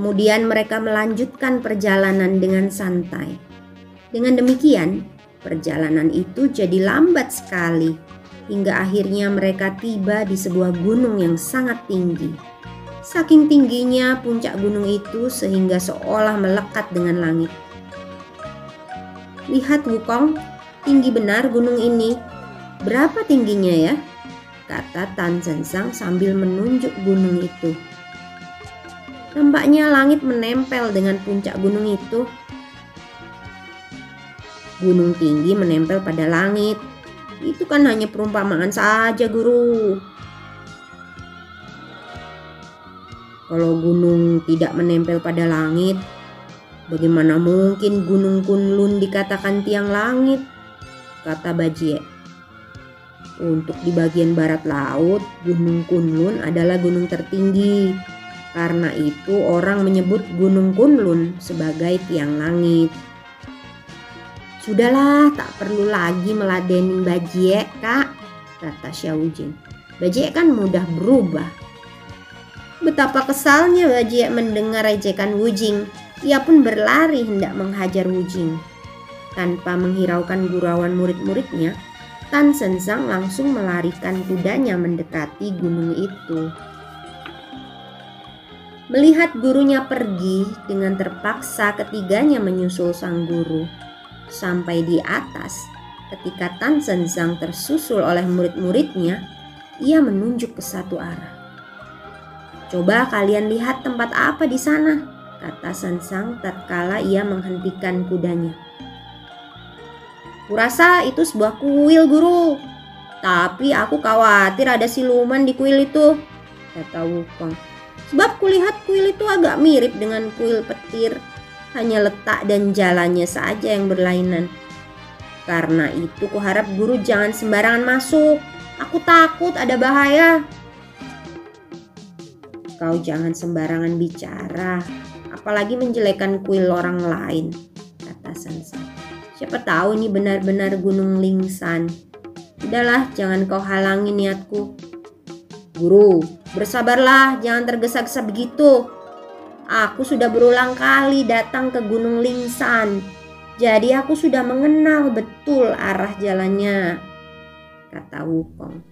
Kemudian mereka melanjutkan perjalanan dengan santai. Dengan demikian, perjalanan itu jadi lambat sekali hingga akhirnya mereka tiba di sebuah gunung yang sangat tinggi. Saking tingginya puncak gunung itu sehingga seolah melekat dengan langit. Lihat Wukong, tinggi benar gunung ini. Berapa tingginya ya? Kata Tan Zensang sambil menunjuk gunung itu. Tampaknya langit menempel dengan puncak gunung itu. Gunung tinggi menempel pada langit. Itu kan hanya perumpamaan saja, guru. Kalau gunung tidak menempel pada langit, bagaimana mungkin Gunung Kunlun dikatakan tiang langit? Kata Bajie. Untuk di bagian barat laut, Gunung Kunlun adalah gunung tertinggi karena itu orang menyebut Gunung Kunlun sebagai tiang langit. Sudahlah, tak perlu lagi meladenin Bajie, Kak, kata Xiaojing. Bajie kan mudah berubah. Betapa kesalnya Bajie mendengar ejekan Wujing. Ia pun berlari hendak menghajar Wujing. Tanpa menghiraukan gurauan murid-muridnya, Tan Sensang langsung melarikan kudanya mendekati gunung itu. Melihat gurunya pergi, dengan terpaksa ketiganya menyusul sang guru. Sampai di atas, ketika Tan Zhang tersusul oleh murid-muridnya, ia menunjuk ke satu arah. Coba kalian lihat tempat apa di sana, kata Sensang tatkala ia menghentikan kudanya. Kurasa itu sebuah kuil guru, tapi aku khawatir ada siluman di kuil itu, kata Wukong. Sebab kulihat kuil itu agak mirip dengan kuil petir, hanya letak dan jalannya saja yang berlainan. Karena itu kuharap guru jangan sembarangan masuk. Aku takut ada bahaya. Kau jangan sembarangan bicara, apalagi menjelekan kuil orang lain, kata Sansa. Siapa tahu ini benar-benar Gunung Lingsan. Udahlah, jangan kau halangi niatku. Guru, bersabarlah, jangan tergesa-gesa begitu. Aku sudah berulang kali datang ke Gunung Lingsan. Jadi aku sudah mengenal betul arah jalannya, kata Wukong.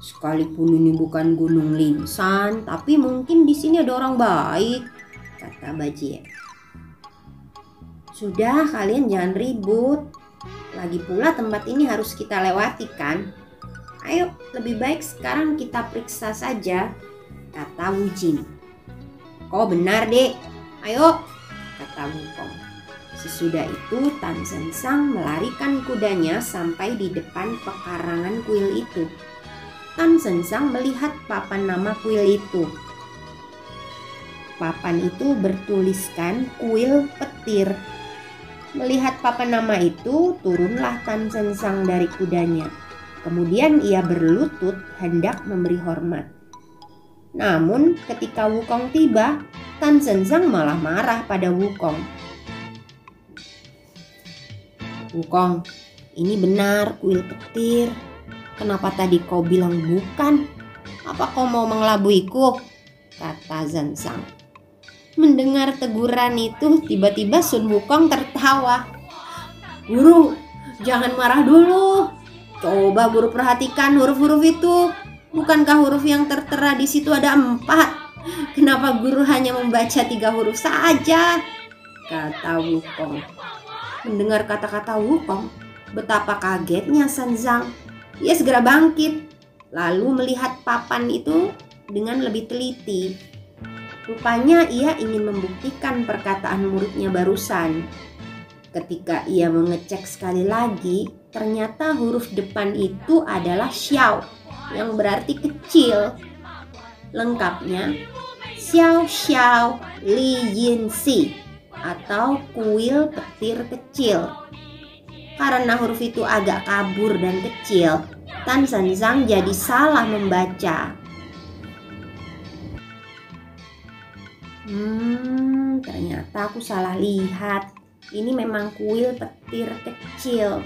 Sekalipun ini bukan Gunung Lingsan, tapi mungkin di sini ada orang baik, kata Bajie. Sudah, kalian jangan ribut. Lagi pula tempat ini harus kita lewati kan? Ayo, lebih baik sekarang kita periksa saja, kata Wujing. Kau benar, dek. Ayo, kata Wukong. Sesudah itu Tan Sang melarikan kudanya sampai di depan pekarangan kuil itu. Tan Sang melihat papan nama kuil itu. Papan itu bertuliskan kuil petir. Melihat papan nama itu, turunlah Tan Sang dari kudanya Kemudian ia berlutut hendak memberi hormat. Namun ketika Wukong tiba, Tan Zhenzang malah marah pada Wukong. Wukong, ini benar kuil petir. Kenapa tadi kau bilang bukan? Apa kau mau mengelabuiku? Kata Zhenzang. Mendengar teguran itu, tiba-tiba Sun Wukong tertawa. Guru, jangan marah dulu. Coba guru perhatikan huruf-huruf itu. Bukankah huruf yang tertera di situ ada empat? Kenapa guru hanya membaca tiga huruf saja? Kata Wukong. Mendengar kata-kata Wukong, betapa kagetnya Sanzang. Ia segera bangkit, lalu melihat papan itu dengan lebih teliti. Rupanya ia ingin membuktikan perkataan muridnya barusan. Ketika ia mengecek sekali lagi, ternyata huruf depan itu adalah xiao yang berarti kecil. Lengkapnya Xiao Xiao Li Yin Si atau kuil petir kecil. Karena huruf itu agak kabur dan kecil, Tan Zhang jadi salah membaca. Hmm, ternyata aku salah lihat. Ini memang kuil petir kecil.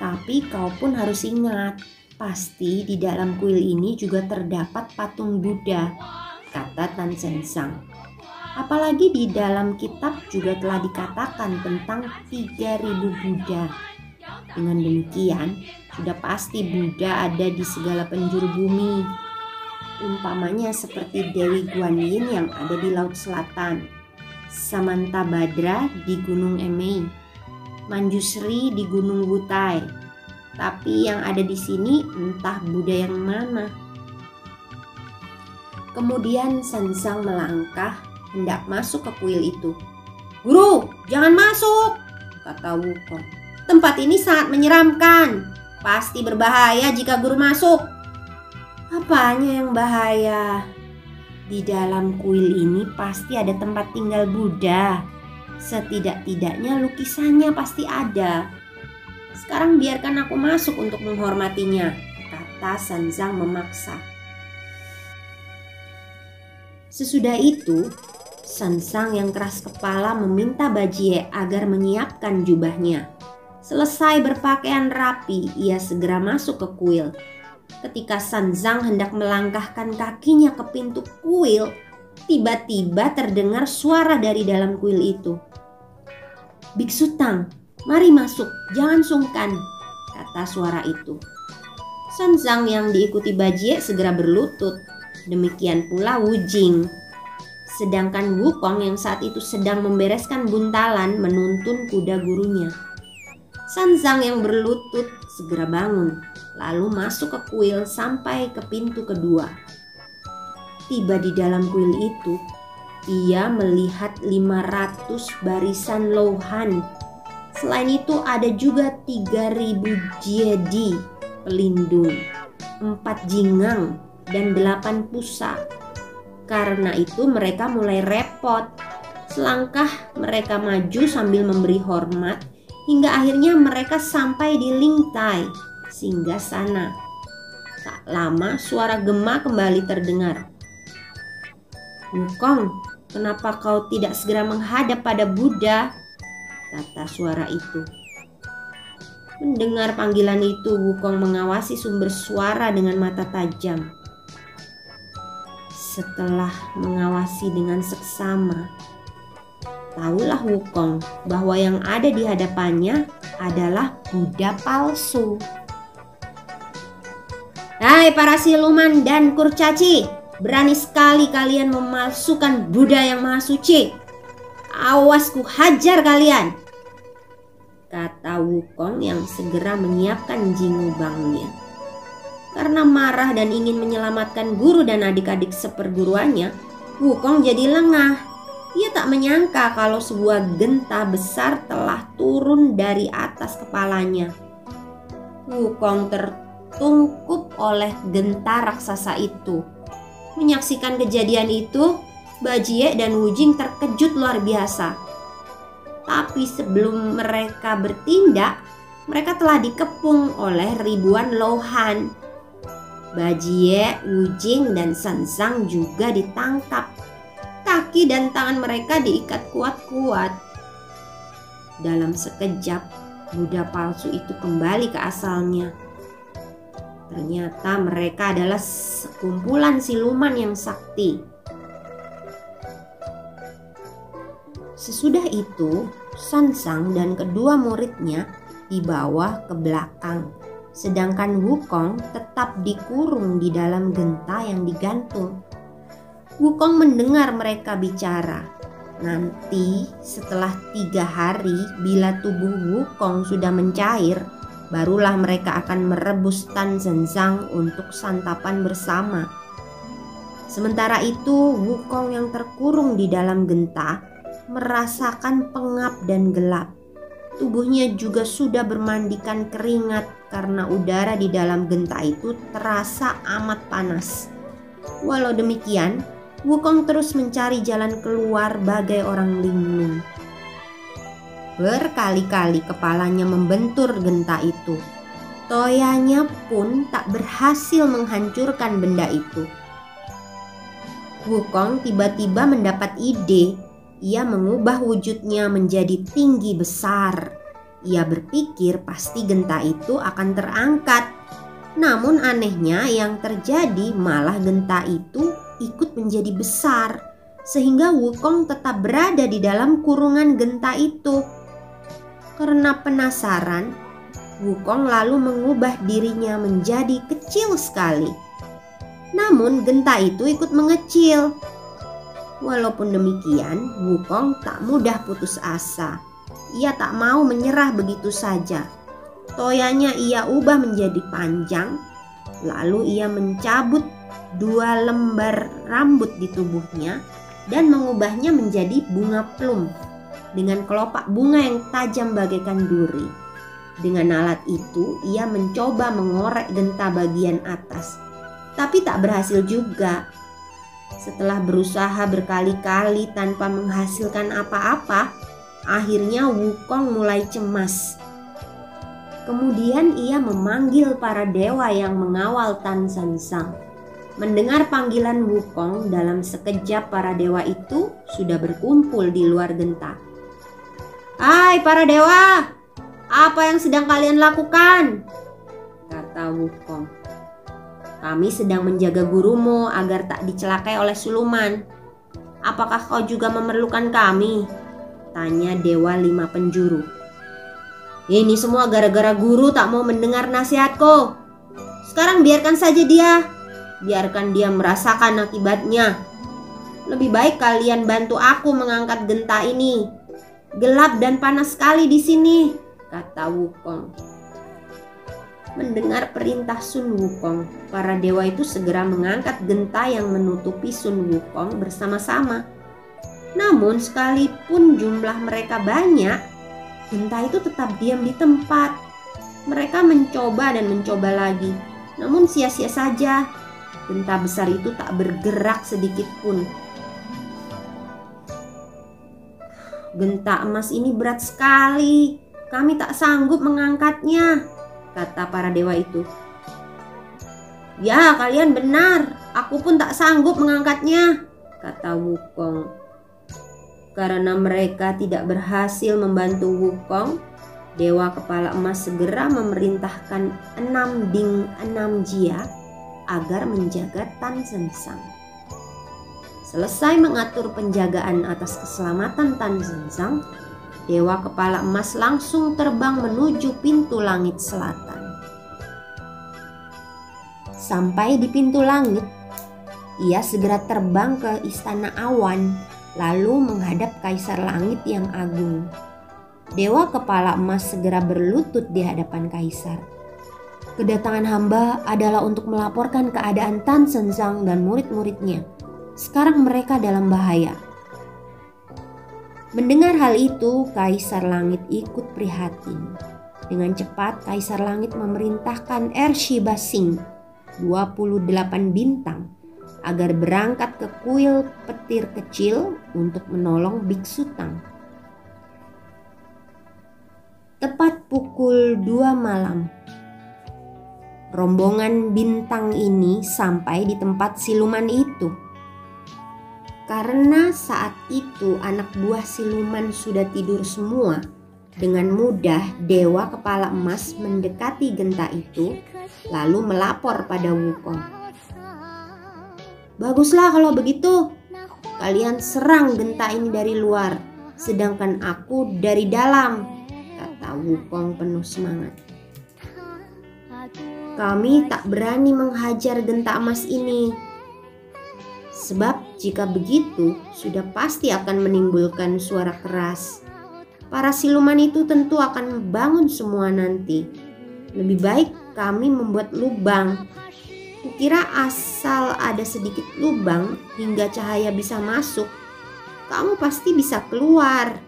Tapi kau pun harus ingat, pasti di dalam kuil ini juga terdapat patung Buddha, kata Tan Zhang. Apalagi di dalam kitab juga telah dikatakan tentang 3000 Buddha. Dengan demikian, sudah pasti Buddha ada di segala penjuru bumi umpamanya seperti Dewi Guan Yin yang ada di Laut Selatan, Samanta Badra di Gunung Emei, Manjusri di Gunung Butai. Tapi yang ada di sini entah Buddha yang mana. Kemudian Sansang melangkah hendak masuk ke kuil itu. Guru, jangan masuk, kata Wukong. Tempat ini sangat menyeramkan. Pasti berbahaya jika guru masuk. Apanya yang bahaya? Di dalam kuil ini pasti ada tempat tinggal Buddha. Setidak-tidaknya lukisannya pasti ada. Sekarang biarkan aku masuk untuk menghormatinya, kata Sanzang memaksa. Sesudah itu, Sansang yang keras kepala meminta Bajie agar menyiapkan jubahnya. Selesai berpakaian rapi, ia segera masuk ke kuil. Ketika Sanzang hendak melangkahkan kakinya ke pintu kuil, tiba-tiba terdengar suara dari dalam kuil itu. Biksu Tang, mari masuk, jangan sungkan, kata suara itu. Sanzang yang diikuti Bajie segera berlutut. Demikian pula Wu Jing. Sedangkan Wukong yang saat itu sedang membereskan buntalan menuntun kuda gurunya. Sanzang yang berlutut segera bangun lalu masuk ke kuil sampai ke pintu kedua. Tiba di dalam kuil itu, ia melihat 500 barisan lohan. Selain itu ada juga 3000 jedi pelindung, 4 jingang, dan 8 pusa. Karena itu mereka mulai repot. Selangkah mereka maju sambil memberi hormat hingga akhirnya mereka sampai di Lingtai singgah sana. Tak lama suara gema kembali terdengar. Wukong, kenapa kau tidak segera menghadap pada Buddha? Kata suara itu. Mendengar panggilan itu, Wukong mengawasi sumber suara dengan mata tajam. Setelah mengawasi dengan seksama, tahulah Wukong bahwa yang ada di hadapannya adalah Buddha palsu. Hai para siluman dan kurcaci, berani sekali kalian memalsukan Buddha yang maha suci. Awas ku hajar kalian. Kata Wukong yang segera menyiapkan jingubangnya. Karena marah dan ingin menyelamatkan guru dan adik-adik seperguruannya, Wukong jadi lengah. Ia tak menyangka kalau sebuah genta besar telah turun dari atas kepalanya. Wukong ter tertungkup oleh genta raksasa itu. Menyaksikan kejadian itu, Bajie dan Wujing terkejut luar biasa. Tapi sebelum mereka bertindak, mereka telah dikepung oleh ribuan lohan. Bajie, Wujing, dan Sansang juga ditangkap. Kaki dan tangan mereka diikat kuat-kuat. Dalam sekejap, Buddha palsu itu kembali ke asalnya Ternyata mereka adalah sekumpulan siluman yang sakti. Sesudah itu, Sansang dan kedua muridnya dibawa ke belakang, sedangkan Wukong tetap dikurung di dalam genta yang digantung. Wukong mendengar mereka bicara. Nanti setelah tiga hari bila tubuh Wukong sudah mencair, barulah mereka akan merebus tan zenzang untuk santapan bersama. Sementara itu, Wukong yang terkurung di dalam genta merasakan pengap dan gelap. Tubuhnya juga sudah bermandikan keringat karena udara di dalam genta itu terasa amat panas. Walau demikian, Wukong terus mencari jalan keluar bagai orang linglung. Berkali-kali kepalanya membentur genta itu. Toyanya pun tak berhasil menghancurkan benda itu. Wukong tiba-tiba mendapat ide. Ia mengubah wujudnya menjadi tinggi besar. Ia berpikir pasti genta itu akan terangkat. Namun anehnya yang terjadi malah genta itu ikut menjadi besar sehingga Wukong tetap berada di dalam kurungan genta itu. Karena penasaran, Wukong lalu mengubah dirinya menjadi kecil sekali. Namun genta itu ikut mengecil. Walaupun demikian, Wukong tak mudah putus asa. Ia tak mau menyerah begitu saja. Toyanya ia ubah menjadi panjang, lalu ia mencabut dua lembar rambut di tubuhnya dan mengubahnya menjadi bunga plum dengan kelopak bunga yang tajam bagaikan duri. Dengan alat itu, ia mencoba mengorek genta bagian atas, tapi tak berhasil juga. Setelah berusaha berkali-kali tanpa menghasilkan apa-apa, akhirnya Wukong mulai cemas. Kemudian ia memanggil para dewa yang mengawal Tan San Sang. Mendengar panggilan Wukong dalam sekejap para dewa itu sudah berkumpul di luar genta. Hai para dewa, apa yang sedang kalian lakukan? Kata Wukong. Kami sedang menjaga gurumu agar tak dicelakai oleh suluman. Apakah kau juga memerlukan kami? Tanya Dewa Lima Penjuru. Ini semua gara-gara guru tak mau mendengar nasihatku. Sekarang biarkan saja dia biarkan dia merasakan akibatnya. Lebih baik kalian bantu aku mengangkat genta ini. Gelap dan panas sekali di sini, kata Wukong. Mendengar perintah Sun Wukong, para dewa itu segera mengangkat genta yang menutupi Sun Wukong bersama-sama. Namun sekalipun jumlah mereka banyak, genta itu tetap diam di tempat. Mereka mencoba dan mencoba lagi, namun sia-sia saja Genta besar itu tak bergerak sedikit pun. Genta emas ini berat sekali. Kami tak sanggup mengangkatnya, kata para dewa itu. Ya, kalian benar. Aku pun tak sanggup mengangkatnya, kata Wukong. Karena mereka tidak berhasil membantu Wukong, Dewa Kepala Emas segera memerintahkan enam ding enam jia agar menjaga Tan Zensang. Selesai mengatur penjagaan atas keselamatan Tan Zensang, Dewa Kepala Emas langsung terbang menuju pintu langit selatan. Sampai di pintu langit, ia segera terbang ke istana awan, lalu menghadap Kaisar Langit yang agung. Dewa Kepala Emas segera berlutut di hadapan Kaisar. Kedatangan hamba adalah untuk melaporkan keadaan Tan Senzang dan murid-muridnya. Sekarang mereka dalam bahaya. Mendengar hal itu, Kaisar Langit ikut prihatin. Dengan cepat, Kaisar Langit memerintahkan Ershiba Singh, 28 bintang, agar berangkat ke kuil petir kecil untuk menolong Biksu Tang. Tepat pukul 2 malam, rombongan bintang ini sampai di tempat siluman itu. Karena saat itu anak buah siluman sudah tidur semua, dengan mudah dewa kepala emas mendekati genta itu lalu melapor pada Wukong. Baguslah kalau begitu, kalian serang genta ini dari luar, sedangkan aku dari dalam, kata Wukong penuh semangat. Kami tak berani menghajar genta emas ini. Sebab jika begitu sudah pasti akan menimbulkan suara keras. Para siluman itu tentu akan membangun semua nanti. Lebih baik kami membuat lubang. Kukira asal ada sedikit lubang hingga cahaya bisa masuk, kamu pasti bisa keluar,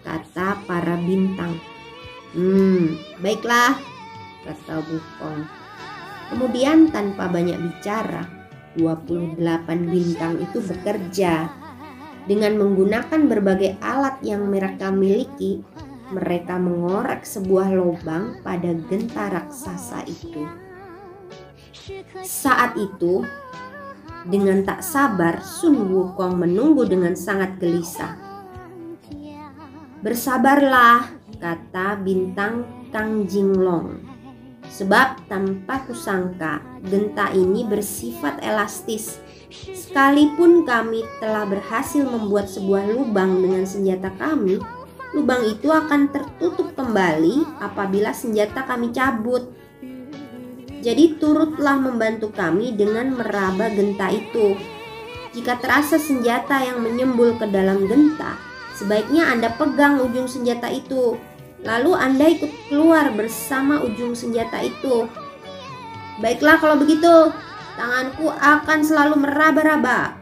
kata para bintang. Hmm, baiklah, kata Wukong. Kemudian tanpa banyak bicara, 28 bintang itu bekerja. Dengan menggunakan berbagai alat yang mereka miliki, mereka mengorek sebuah lubang pada genta raksasa itu. Saat itu, dengan tak sabar, Sun Wukong menunggu dengan sangat gelisah. Bersabarlah, kata bintang Kang Jinglong. Sebab tanpa kusangka, genta ini bersifat elastis. Sekalipun kami telah berhasil membuat sebuah lubang dengan senjata kami, lubang itu akan tertutup kembali apabila senjata kami cabut. Jadi turutlah membantu kami dengan meraba genta itu. Jika terasa senjata yang menyembul ke dalam genta, sebaiknya Anda pegang ujung senjata itu. Lalu Anda ikut keluar bersama ujung senjata itu. Baiklah kalau begitu, tanganku akan selalu meraba-raba,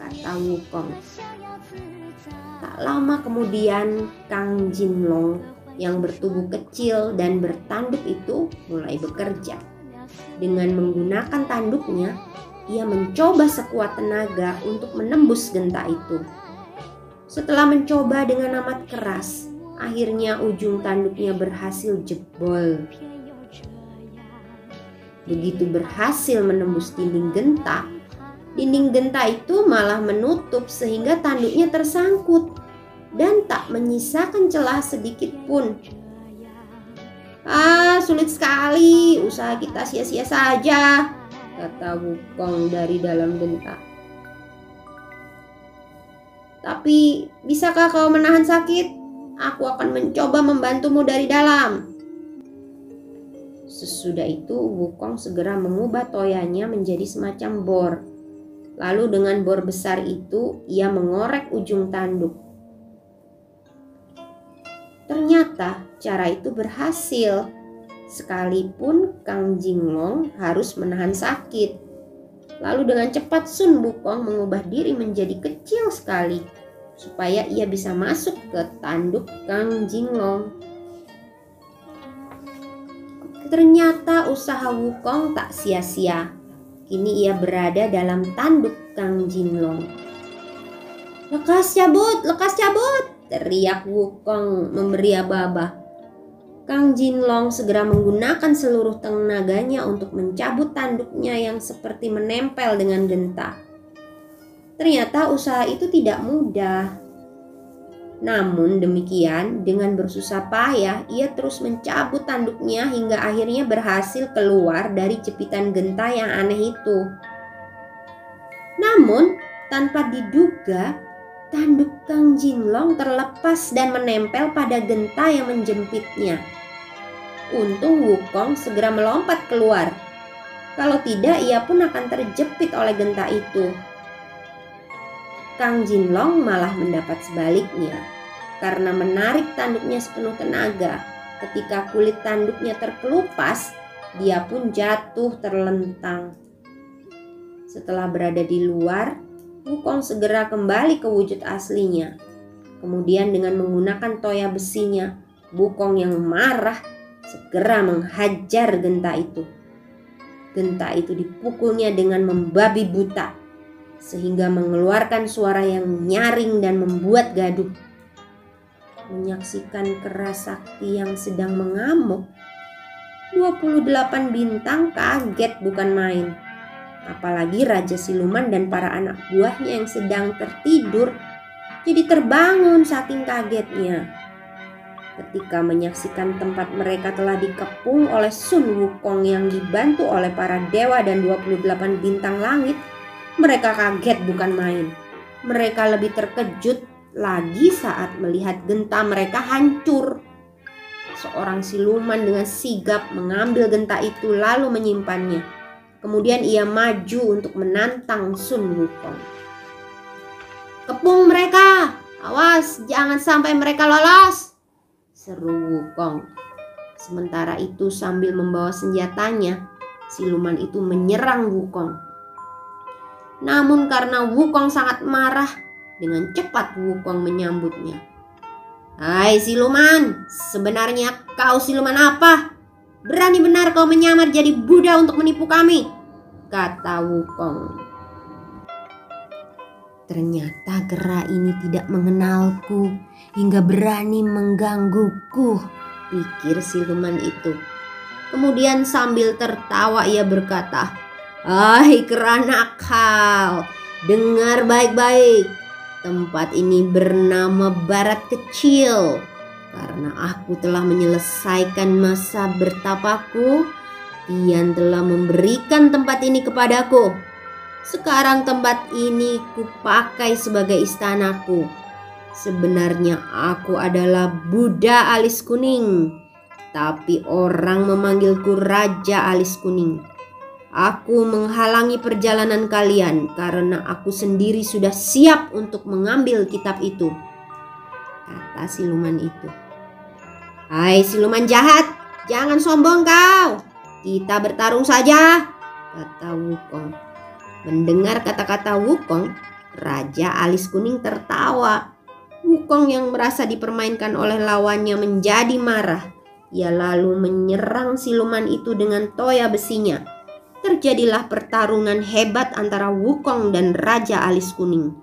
kata Wukong. Tak lama kemudian Kang Jinlong yang bertubuh kecil dan bertanduk itu mulai bekerja. Dengan menggunakan tanduknya, ia mencoba sekuat tenaga untuk menembus genta itu. Setelah mencoba dengan amat keras, akhirnya ujung tanduknya berhasil jebol. Begitu berhasil menembus dinding genta, dinding genta itu malah menutup sehingga tanduknya tersangkut dan tak menyisakan celah sedikit pun Ah, sulit sekali. Usaha kita sia-sia saja, kata Wukong dari dalam genta. Tapi, bisakah kau menahan sakit? Aku akan mencoba membantumu dari dalam. Sesudah itu, Wukong segera mengubah toyanya menjadi semacam bor. Lalu dengan bor besar itu, ia mengorek ujung tanduk. Ternyata cara itu berhasil. Sekalipun Kang Jinglong harus menahan sakit. Lalu dengan cepat Sun Bukong mengubah diri menjadi kecil sekali supaya ia bisa masuk ke tanduk Kang Jinglong. Ternyata usaha Wukong tak sia-sia. Kini ia berada dalam tanduk Kang Jinglong. Lekas cabut, lekas cabut, teriak Wukong memberi aba-aba. Kang Jinlong segera menggunakan seluruh tenaganya untuk mencabut tanduknya yang seperti menempel dengan genta. Ternyata usaha itu tidak mudah. Namun demikian, dengan bersusah payah, ia terus mencabut tanduknya hingga akhirnya berhasil keluar dari jepitan genta yang aneh itu. Namun, tanpa diduga, tanduk Kang Jinlong terlepas dan menempel pada genta yang menjepitnya. Untung Wukong segera melompat keluar. Kalau tidak, ia pun akan terjepit oleh genta itu. Kang Jinlong malah mendapat sebaliknya. Karena menarik tanduknya sepenuh tenaga, ketika kulit tanduknya terkelupas, dia pun jatuh terlentang. Setelah berada di luar, Wukong segera kembali ke wujud aslinya. Kemudian dengan menggunakan toya besinya, Wukong yang marah segera menghajar genta itu. Genta itu dipukulnya dengan membabi buta sehingga mengeluarkan suara yang nyaring dan membuat gaduh. Menyaksikan keras sakti yang sedang mengamuk, 28 bintang kaget bukan main Apalagi Raja Siluman dan para anak buahnya yang sedang tertidur jadi terbangun saking kagetnya. Ketika menyaksikan tempat mereka telah dikepung oleh Sun Wukong yang dibantu oleh para dewa dan 28 bintang langit, mereka kaget bukan main. Mereka lebih terkejut lagi saat melihat genta mereka hancur. Seorang siluman dengan sigap mengambil genta itu lalu menyimpannya. Kemudian ia maju untuk menantang Sun Wukong. Kepung mereka! Awas, jangan sampai mereka lolos! Seru Wukong. Sementara itu sambil membawa senjatanya, siluman itu menyerang Wukong. Namun karena Wukong sangat marah, dengan cepat Wukong menyambutnya. Hai siluman, sebenarnya kau siluman apa? Berani benar kau menyamar jadi Buddha untuk menipu kami, kata Wukong. Ternyata Gera ini tidak mengenalku hingga berani menggangguku, pikir siluman itu. Kemudian sambil tertawa ia berkata, Hai kera nakal, dengar baik-baik. Tempat ini bernama Barat Kecil. Karena aku telah menyelesaikan masa bertapaku, Tian telah memberikan tempat ini kepadaku sekarang tempat ini kupakai sebagai istanaku. Sebenarnya aku adalah Buddha alis kuning, tapi orang memanggilku Raja alis kuning. Aku menghalangi perjalanan kalian karena aku sendiri sudah siap untuk mengambil kitab itu. Kata siluman itu. Hai siluman jahat, jangan sombong kau. Kita bertarung saja, kata Wukong. Mendengar kata-kata Wukong, Raja Alis Kuning tertawa. Wukong yang merasa dipermainkan oleh lawannya menjadi marah. Ia lalu menyerang siluman itu dengan toya besinya. Terjadilah pertarungan hebat antara Wukong dan Raja Alis Kuning.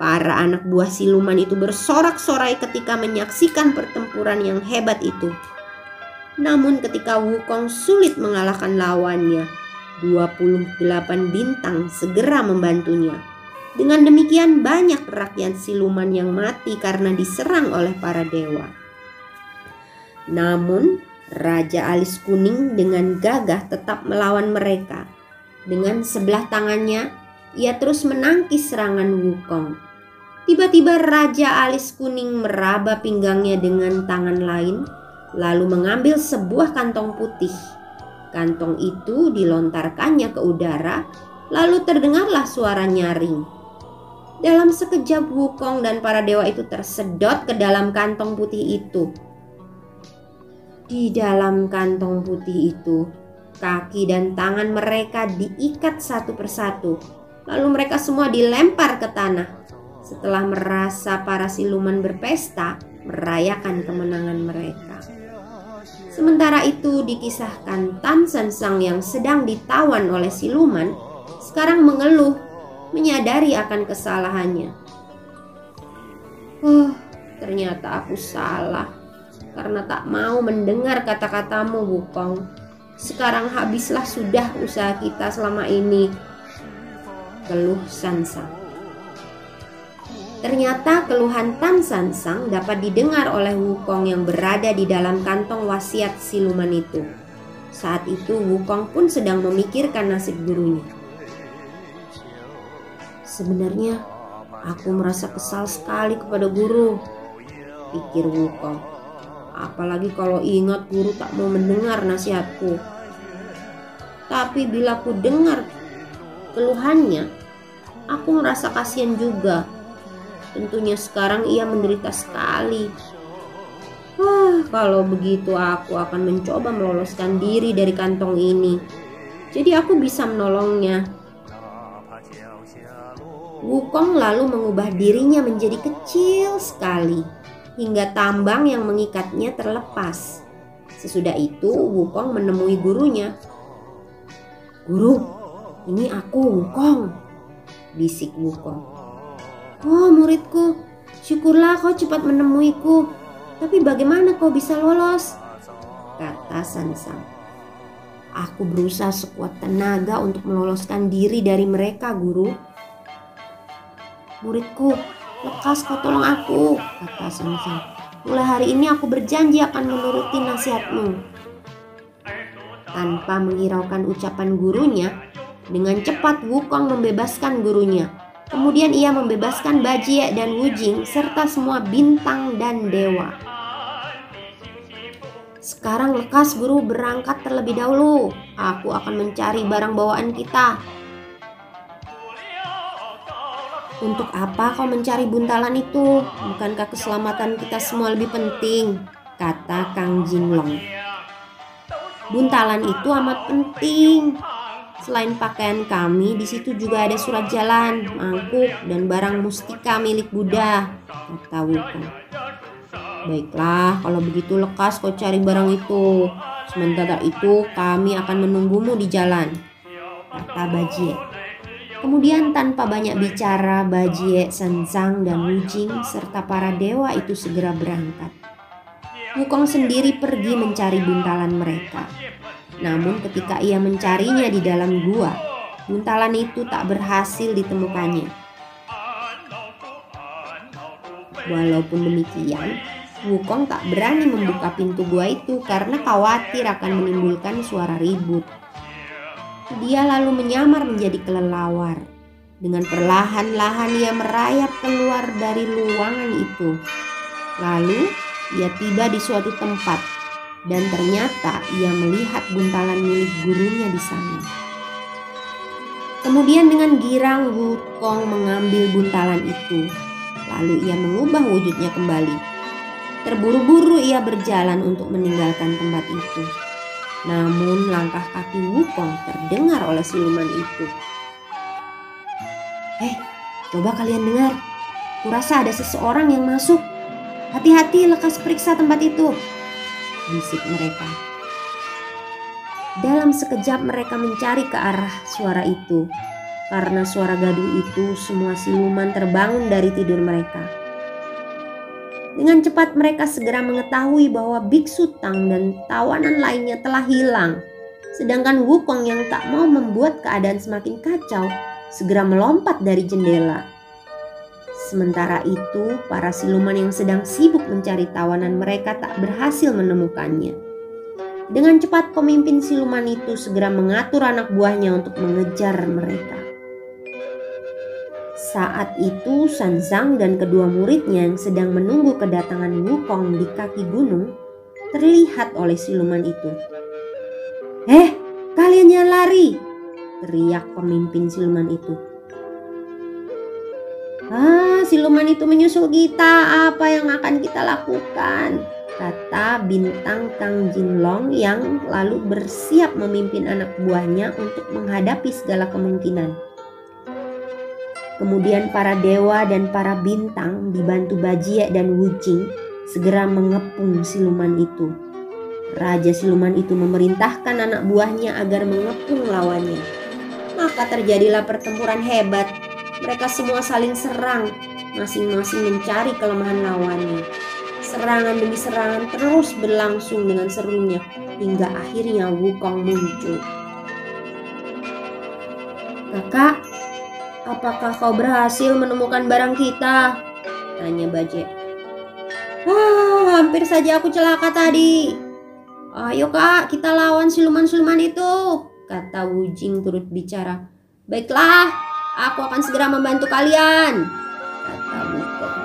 Para anak buah siluman itu bersorak-sorai ketika menyaksikan pertempuran yang hebat itu. Namun ketika Wukong sulit mengalahkan lawannya, 28 bintang segera membantunya. Dengan demikian banyak rakyat siluman yang mati karena diserang oleh para dewa. Namun Raja Alis Kuning dengan gagah tetap melawan mereka. Dengan sebelah tangannya, ia terus menangkis serangan Wukong. Tiba-tiba Raja Alis Kuning meraba pinggangnya dengan tangan lain, lalu mengambil sebuah kantong putih Kantong itu dilontarkannya ke udara, lalu terdengarlah suara nyaring. Dalam sekejap Wukong dan para dewa itu tersedot ke dalam kantong putih itu. Di dalam kantong putih itu, kaki dan tangan mereka diikat satu persatu. Lalu mereka semua dilempar ke tanah. Setelah merasa para siluman berpesta, merayakan kemenangan mereka. Sementara itu dikisahkan Tan San Sang yang sedang ditawan oleh siluman sekarang mengeluh menyadari akan kesalahannya. Oh, ternyata aku salah karena tak mau mendengar kata-katamu Wukong. Sekarang habislah sudah usaha kita selama ini. Keluh Sansang. Ternyata keluhan Tan San Sang dapat didengar oleh Wukong yang berada di dalam kantong wasiat siluman itu. Saat itu Wukong pun sedang memikirkan nasib gurunya. Sebenarnya aku merasa kesal sekali kepada guru, pikir Wukong. Apalagi kalau ingat guru tak mau mendengar nasihatku. Tapi bila ku dengar keluhannya, aku merasa kasihan juga Tentunya sekarang ia menderita sekali. Wah, kalau begitu aku akan mencoba meloloskan diri dari kantong ini. Jadi aku bisa menolongnya. Wukong lalu mengubah dirinya menjadi kecil sekali hingga tambang yang mengikatnya terlepas. Sesudah itu Wukong menemui gurunya. Guru, ini aku Wukong, bisik Wukong. Oh muridku, syukurlah kau cepat menemuiku. Tapi bagaimana kau bisa lolos? Kata Sansang. Aku berusaha sekuat tenaga untuk meloloskan diri dari mereka, guru. Muridku, lekas kau tolong aku, kata Sansang. Mulai hari ini aku berjanji akan menuruti nasihatmu. Tanpa menghiraukan ucapan gurunya, dengan cepat Wukong membebaskan gurunya Kemudian ia membebaskan Bajie dan Wujing serta semua bintang dan dewa. Sekarang lekas guru berangkat terlebih dahulu. Aku akan mencari barang bawaan kita. Untuk apa kau mencari buntalan itu? Bukankah keselamatan kita semua lebih penting? Kata Kang Jinlong. Buntalan itu amat penting. Selain pakaian kami, di situ juga ada surat jalan, mangkuk, dan barang mustika milik Buddha, kata Wukong. Baiklah, kalau begitu lekas kau cari barang itu. Sementara itu kami akan menunggumu di jalan, kata Bajie. Kemudian tanpa banyak bicara, Bajie, Senzang, dan Wujing serta para dewa itu segera berangkat. Wukong sendiri pergi mencari buntalan mereka. Namun ketika ia mencarinya di dalam gua, buntalan itu tak berhasil ditemukannya. Walaupun demikian, Wukong tak berani membuka pintu gua itu karena khawatir akan menimbulkan suara ribut. Dia lalu menyamar menjadi kelelawar. Dengan perlahan-lahan ia merayap keluar dari luangan itu. Lalu ia tiba di suatu tempat dan ternyata ia melihat buntalan milik gurunya di sana. Kemudian dengan girang Wukong mengambil buntalan itu. Lalu ia mengubah wujudnya kembali. Terburu-buru ia berjalan untuk meninggalkan tempat itu. Namun langkah kaki Wukong terdengar oleh siluman itu. Eh, coba kalian dengar. Kurasa ada seseorang yang masuk. Hati-hati lekas periksa tempat itu. Bisik mereka. Dalam sekejap mereka mencari ke arah suara itu. Karena suara gaduh itu semua siluman terbangun dari tidur mereka. Dengan cepat mereka segera mengetahui bahwa Biksu Tang dan tawanan lainnya telah hilang. Sedangkan Wukong yang tak mau membuat keadaan semakin kacau segera melompat dari jendela. Sementara itu, para siluman yang sedang sibuk mencari tawanan mereka tak berhasil menemukannya. Dengan cepat pemimpin siluman itu segera mengatur anak buahnya untuk mengejar mereka. Saat itu Sanzang dan kedua muridnya yang sedang menunggu kedatangan Wukong di kaki gunung terlihat oleh siluman itu. Eh, kalian jangan lari! Teriak pemimpin siluman itu. Ah, siluman itu menyusul kita. Apa yang akan kita lakukan? Kata bintang Kang Jinlong yang lalu bersiap memimpin anak buahnya untuk menghadapi segala kemungkinan. Kemudian para dewa dan para bintang dibantu Bajie dan Wujing segera mengepung siluman itu. Raja siluman itu memerintahkan anak buahnya agar mengepung lawannya. Maka terjadilah pertempuran hebat. Mereka semua saling serang, masing-masing mencari kelemahan lawannya. Serangan demi serangan terus berlangsung dengan serunya hingga akhirnya Wukong muncul. Kakak, Apakah kau berhasil menemukan barang kita? Tanya Baje. Wah, hampir saja aku celaka tadi. Ayo kak, kita lawan siluman-siluman itu. Kata Wujing turut bicara. Baiklah, aku akan segera membantu kalian. Kata Wukong.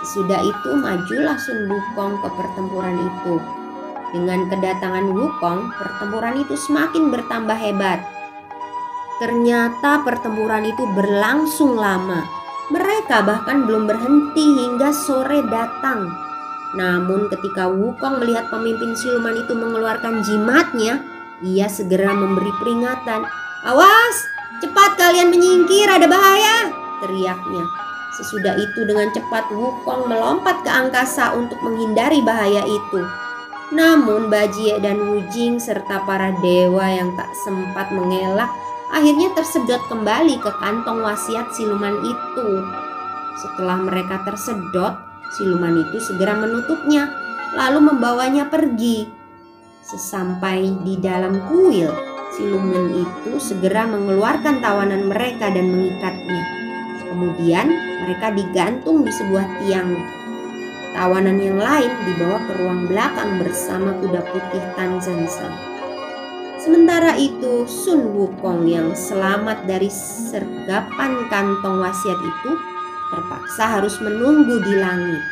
Sesudah itu majulah Sun Wukong ke pertempuran itu. Dengan kedatangan Wukong, pertempuran itu semakin bertambah hebat. Ternyata pertempuran itu berlangsung lama. Mereka bahkan belum berhenti hingga sore datang. Namun ketika Wukong melihat pemimpin siluman itu mengeluarkan jimatnya, ia segera memberi peringatan. Awas, cepat kalian menyingkir, ada bahaya, teriaknya. Sesudah itu dengan cepat Wukong melompat ke angkasa untuk menghindari bahaya itu. Namun Bajie dan Wujing serta para dewa yang tak sempat mengelak akhirnya tersedot kembali ke kantong wasiat siluman itu. Setelah mereka tersedot, siluman itu segera menutupnya, lalu membawanya pergi. Sesampai di dalam kuil, siluman itu segera mengeluarkan tawanan mereka dan mengikatnya. Kemudian mereka digantung di sebuah tiang. Tawanan yang lain dibawa ke ruang belakang bersama kuda putih Tanzansan. Sementara itu, Sun Wukong yang selamat dari sergapan kantong wasiat itu terpaksa harus menunggu di langit.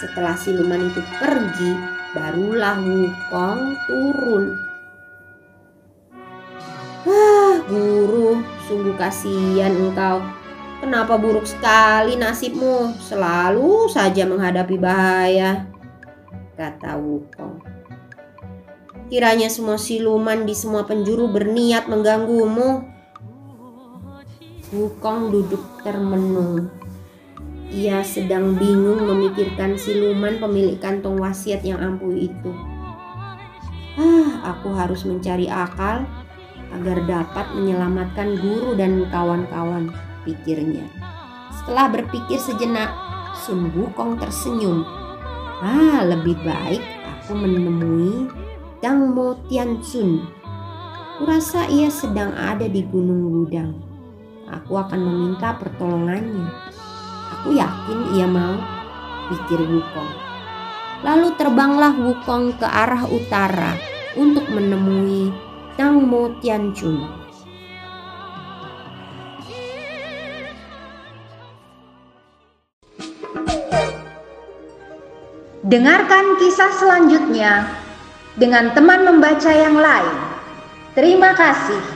Setelah siluman itu pergi, barulah Wukong turun. Ah, guru, sungguh kasihan engkau. Kenapa buruk sekali nasibmu? Selalu saja menghadapi bahaya, kata Wukong. Kiranya semua siluman di semua penjuru berniat mengganggumu. Wukong duduk termenung. Ia sedang bingung memikirkan siluman pemilik kantong wasiat yang ampuh itu. Ah, aku harus mencari akal agar dapat menyelamatkan guru dan kawan-kawan, pikirnya. Setelah berpikir sejenak, Sun Wukong tersenyum. Ah, lebih baik aku menemui Dang Mo Tianchun. Kurasa ia sedang ada di Gunung Gudang. Aku akan meminta pertolongannya. Aku yakin ia mau, pikir Wukong. Lalu terbanglah Wukong ke arah utara untuk menemui Dang Mo Tianchun. Dengarkan kisah selanjutnya dengan teman membaca yang lain. Terima kasih.